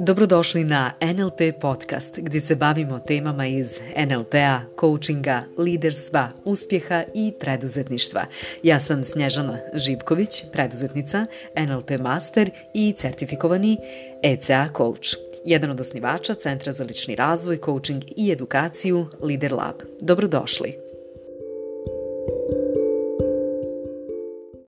Dobrodošli na NLP podcast gdje se bavimo temama iz NLP-a, coachinga, liderstva, uspjeha i preduzetništva. Ja sam Snježana Živković, preduzetnica, NLP master i certifikovani ECA coach jedan od osnivača Centra za lični razvoj, coaching i edukaciju Lider Lab. Dobrodošli!